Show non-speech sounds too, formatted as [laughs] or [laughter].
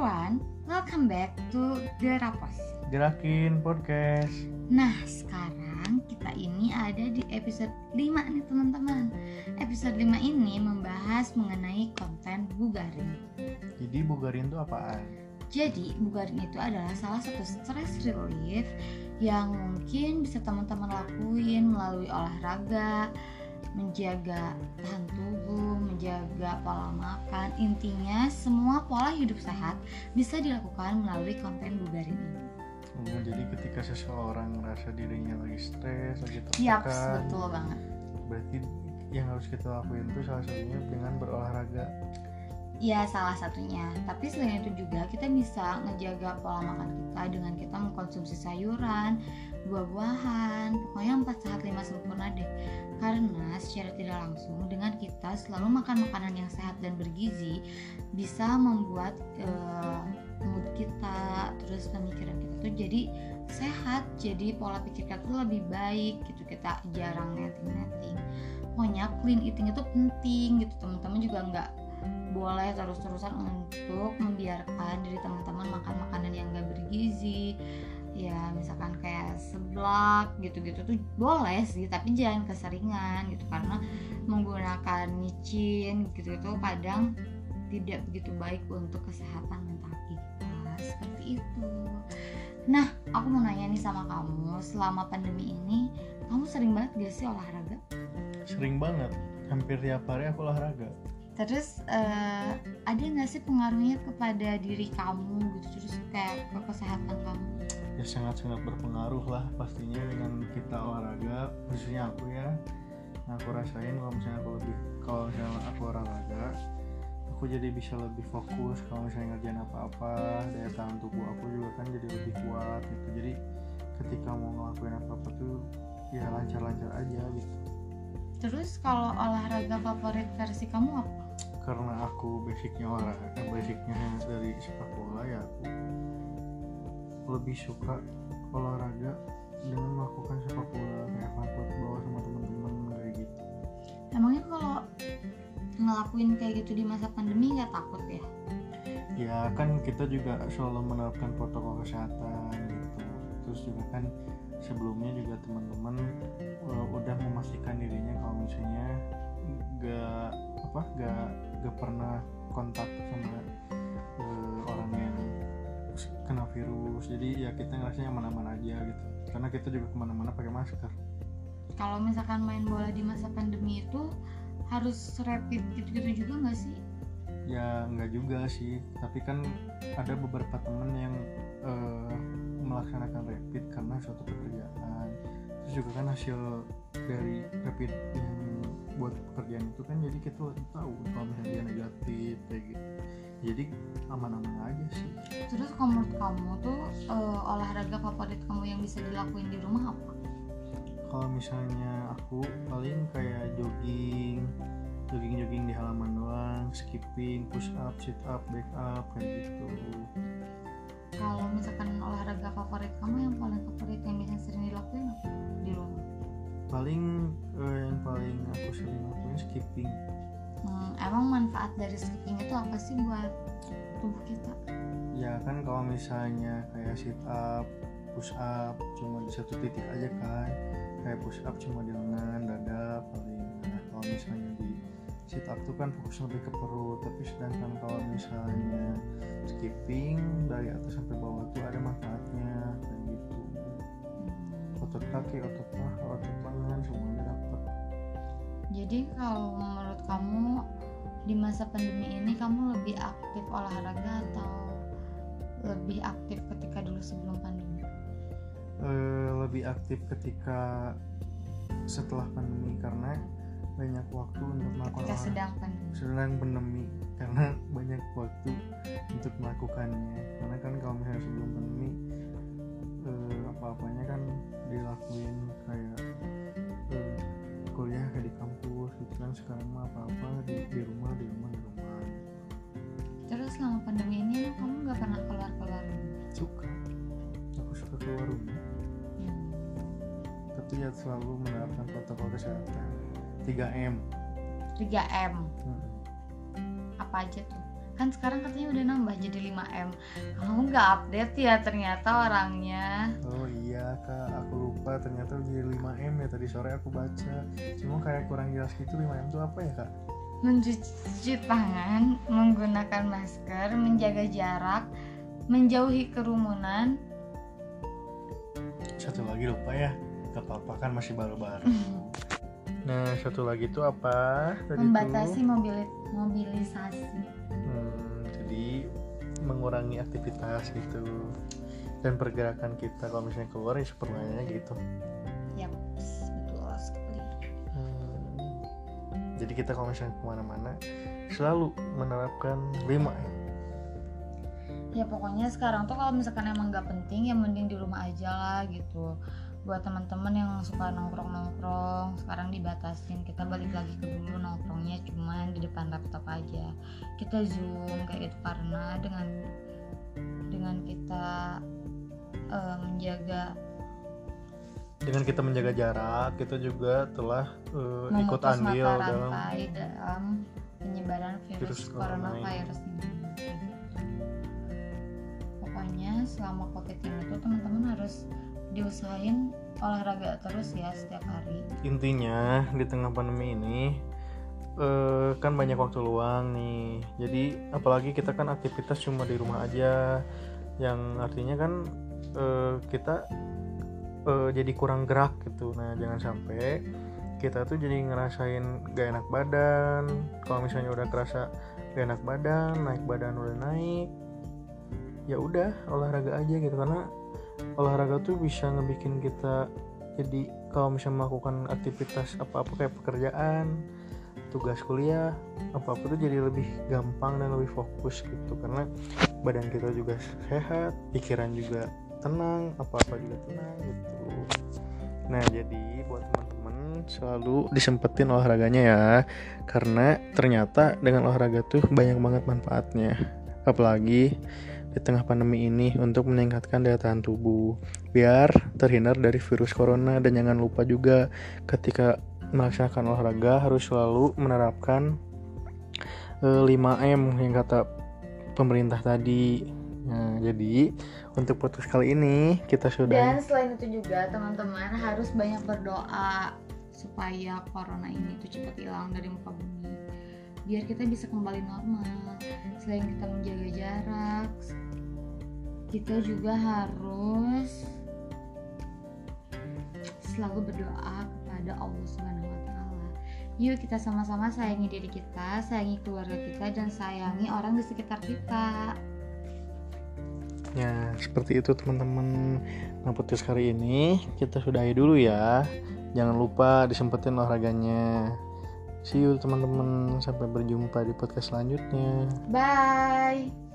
everyone, welcome back to Gerapos. Gerakin podcast. Nah, sekarang kita ini ada di episode 5 nih teman-teman. Episode 5 ini membahas mengenai konten Bugarin. Jadi Bugarin itu apaan? Jadi, Bugarin itu adalah salah satu stress relief yang mungkin bisa teman-teman lakuin melalui olahraga, menjaga tahan tubuh, menjaga pola makan. Intinya semua pola hidup sehat bisa dilakukan melalui konten Bugarin ini. Oh, jadi ketika seseorang merasa dirinya lagi stres, lagi Yaps, tertekan, betul banget. berarti yang harus kita lakuin itu salah satunya dengan berolahraga. Ya salah satunya. Tapi selain itu juga kita bisa ngejaga pola makan kita dengan kita mengkonsumsi sayuran, buah-buahan, pokoknya empat sehat lima sempurna deh. Karena secara tidak langsung dengan kita selalu makan makanan yang sehat dan bergizi bisa membuat eh, mood kita, terus pemikiran kita tuh jadi sehat, jadi pola pikir kita tuh lebih baik gitu. Kita jarang netting-netting. Pokoknya clean eating itu penting gitu. Teman-teman juga nggak boleh terus-terusan untuk membiarkan diri teman-teman makan makanan yang gak bergizi. Ya misalkan kayak seblak gitu-gitu tuh boleh sih tapi jangan keseringan gitu karena menggunakan micin gitu itu kadang tidak begitu baik untuk kesehatan mental kita. Seperti itu. Nah aku mau nanya nih sama kamu selama pandemi ini kamu sering banget gak sih olahraga? Sering banget, hampir tiap hari aku olahraga. Terus eh, ada nggak sih pengaruhnya kepada diri kamu gitu terus kayak ke kesehatan kamu? Ya sangat-sangat berpengaruh lah pastinya dengan kita olahraga, khususnya aku ya. Yang aku rasain kalau misalnya aku lebih kalau misalnya aku olahraga, aku jadi bisa lebih fokus kalau misalnya ngerjain apa-apa, daya tahan tubuh aku juga kan jadi lebih kuat gitu. Jadi ketika mau ngelakuin apa-apa tuh ya lancar-lancar aja gitu. Terus kalau olahraga favorit versi kamu apa? Karena aku basicnya olahraga basicnya dari sepak bola ya aku lebih suka olahraga dengan melakukan sepak bola kayak fun football sama teman-teman kayak gitu Emangnya kalau ngelakuin kayak gitu di masa pandemi nggak takut ya? ya kan kita juga selalu menerapkan protokol kesehatan gitu terus juga kan sebelumnya juga teman-teman uh, udah memastikan dirinya kalau misalnya gak apa gak gak pernah kontak sama uh, orang yang kena virus. Jadi ya kita ngerasanya aman-aman aja gitu. Karena kita juga ke mana-mana pakai masker. Kalau misalkan main bola di masa pandemi itu harus rapid gitu-gitu juga nggak sih? ya nggak juga sih. Tapi kan ada beberapa temen yang eh, melaksanakan rapid karena suatu pekerjaan. Terus juga kan hasil dari rapid yang buat pekerjaan itu kan jadi kita tahu kalau misalnya dia negatif kayak gitu jadi aman-aman aja sih Terus kalau menurut kamu tuh eh, olahraga favorit kamu yang bisa dilakuin di rumah apa? kalau misalnya aku paling kayak jogging jogging jogging di halaman doang skipping push up sit up back up kayak gitu Kalau misalkan olahraga favorit kamu yang paling favorit yang bisa sering dilakuin apa di rumah? paling paling aku sering lakuin skipping. Hmm, emang manfaat dari skipping itu apa sih buat tubuh kita? ya kan kalau misalnya kayak sit up push up cuma di satu titik aja kan. Kayak push up cuma di lengan dada paling. Nah kalau misalnya di sit up tuh kan fokus lebih ke perut. Tapi sedangkan kalau misalnya skipping dari atas sampai bawah tuh ada manfaatnya kayak gitu. Hmm, otot kaki otot paha otot Jadi kalau menurut kamu di masa pandemi ini kamu lebih aktif olahraga atau lebih aktif ketika dulu sebelum pandemi? Eh, lebih aktif ketika setelah pandemi karena banyak waktu untuk melakukan Ketika sedang pandemi. sedang pandemi karena [laughs] banyak waktu untuk melakukannya karena kan kalau misalnya sebelum pandemi eh, apa-apanya kan dilakuin kayak eh, kesehatan 3M 3M Hmm. apa aja tuh? kan sekarang katanya udah nambah jadi 5M kamu nggak update ya ternyata orangnya. Oh iya kak. Aku lupa ternyata jadi 5M ya. Tadi sore aku baca. Cuma kayak kurang jelas gitu 5M itu apa ya kak? Mencuci tangan menggunakan masker menjaga jarak menjauhi kerumunan. Satu lagi lupa ya. Gak apa-apa kan masih baru-baru [laughs] nah satu lagi itu apa tadi membatasi tuh? mobili- mobilisasi Hmm, jadi mengurangi aktivitas gitu dan pergerakan kita kalau misalnya keluar ya seperlunya gitu Yap, betul sekali. Hmm, jadi kita kalau misalnya ke mana-mana selalu menerapkan 5 ya Ya pokoknya sekarang tuh kalau misalkan emang nggak penting ya mending di rumah aja lah gitu. Buat teman-teman yang suka nongkrong-nongkrong, sekarang dibatasin. Kita balik lagi ke dulu nongkrongnya cuman di depan laptop aja. Kita zoom kayak gitu karena dengan dengan kita eh, menjaga dengan kita menjaga jarak kita juga telah uh, ikut andil dalam dalam penyebaran virus, Virus corona coronavirus ini. Pokoknya selama covid ini tuh teman-teman harus diusahain olahraga terus ya setiap hari. intinya di tengah pandemi ini eh, kan banyak waktu luang nih. Jadi apalagi kita kan aktivitas cuma di rumah aja. Yang artinya kan eh, kita eh, jadi kurang gerak gitu. Nah jangan sampai kita tuh jadi ngerasain gak enak badan. Kalau misalnya udah kerasa gak enak badan naik badan udah naik ya udah olahraga aja gitu. Karena olahraga tuh bisa ngebikin kita jadi kalau misalnya melakukan aktivitas apa-apa kayak pekerjaan tugas kuliah apa-apa tuh jadi lebih gampang dan lebih fokus gitu. Karena badan kita juga sehat pikiran juga tenang apa-apa juga tenang gitu. Nah jadi buat teman-teman selalu disempetin olahraganya ya. Karena ternyata dengan olahraga tuh banyak banget manfaatnya. Apalagi di tengah pandemi ini untuk meningkatkan daya tahan tubuh biar terhindar dari virus corona dan jangan lupa juga ketika melaksanakan olahraga harus selalu menerapkan eh, 5M yang kata pemerintah tadi. Nah, jadi untuk podcast kali ini kita sudah Dan selain itu juga teman-teman harus banyak berdoa supaya corona ini tuh cepat hilang dari muka bumi. Biar kita bisa kembali normal. Selain kita menjaga jarak, kita juga harus selalu berdoa kepada Allah Subhanahu wa taala. Yuk kita sama-sama sayangi diri kita, sayangi keluarga kita dan sayangi orang di sekitar kita. Ya, seperti itu teman-teman. Nah, podcast kali ini kita sudahi dulu ya. Jangan lupa disempetin olahraganya. See you teman-teman. Sampai berjumpa di podcast selanjutnya. Bye.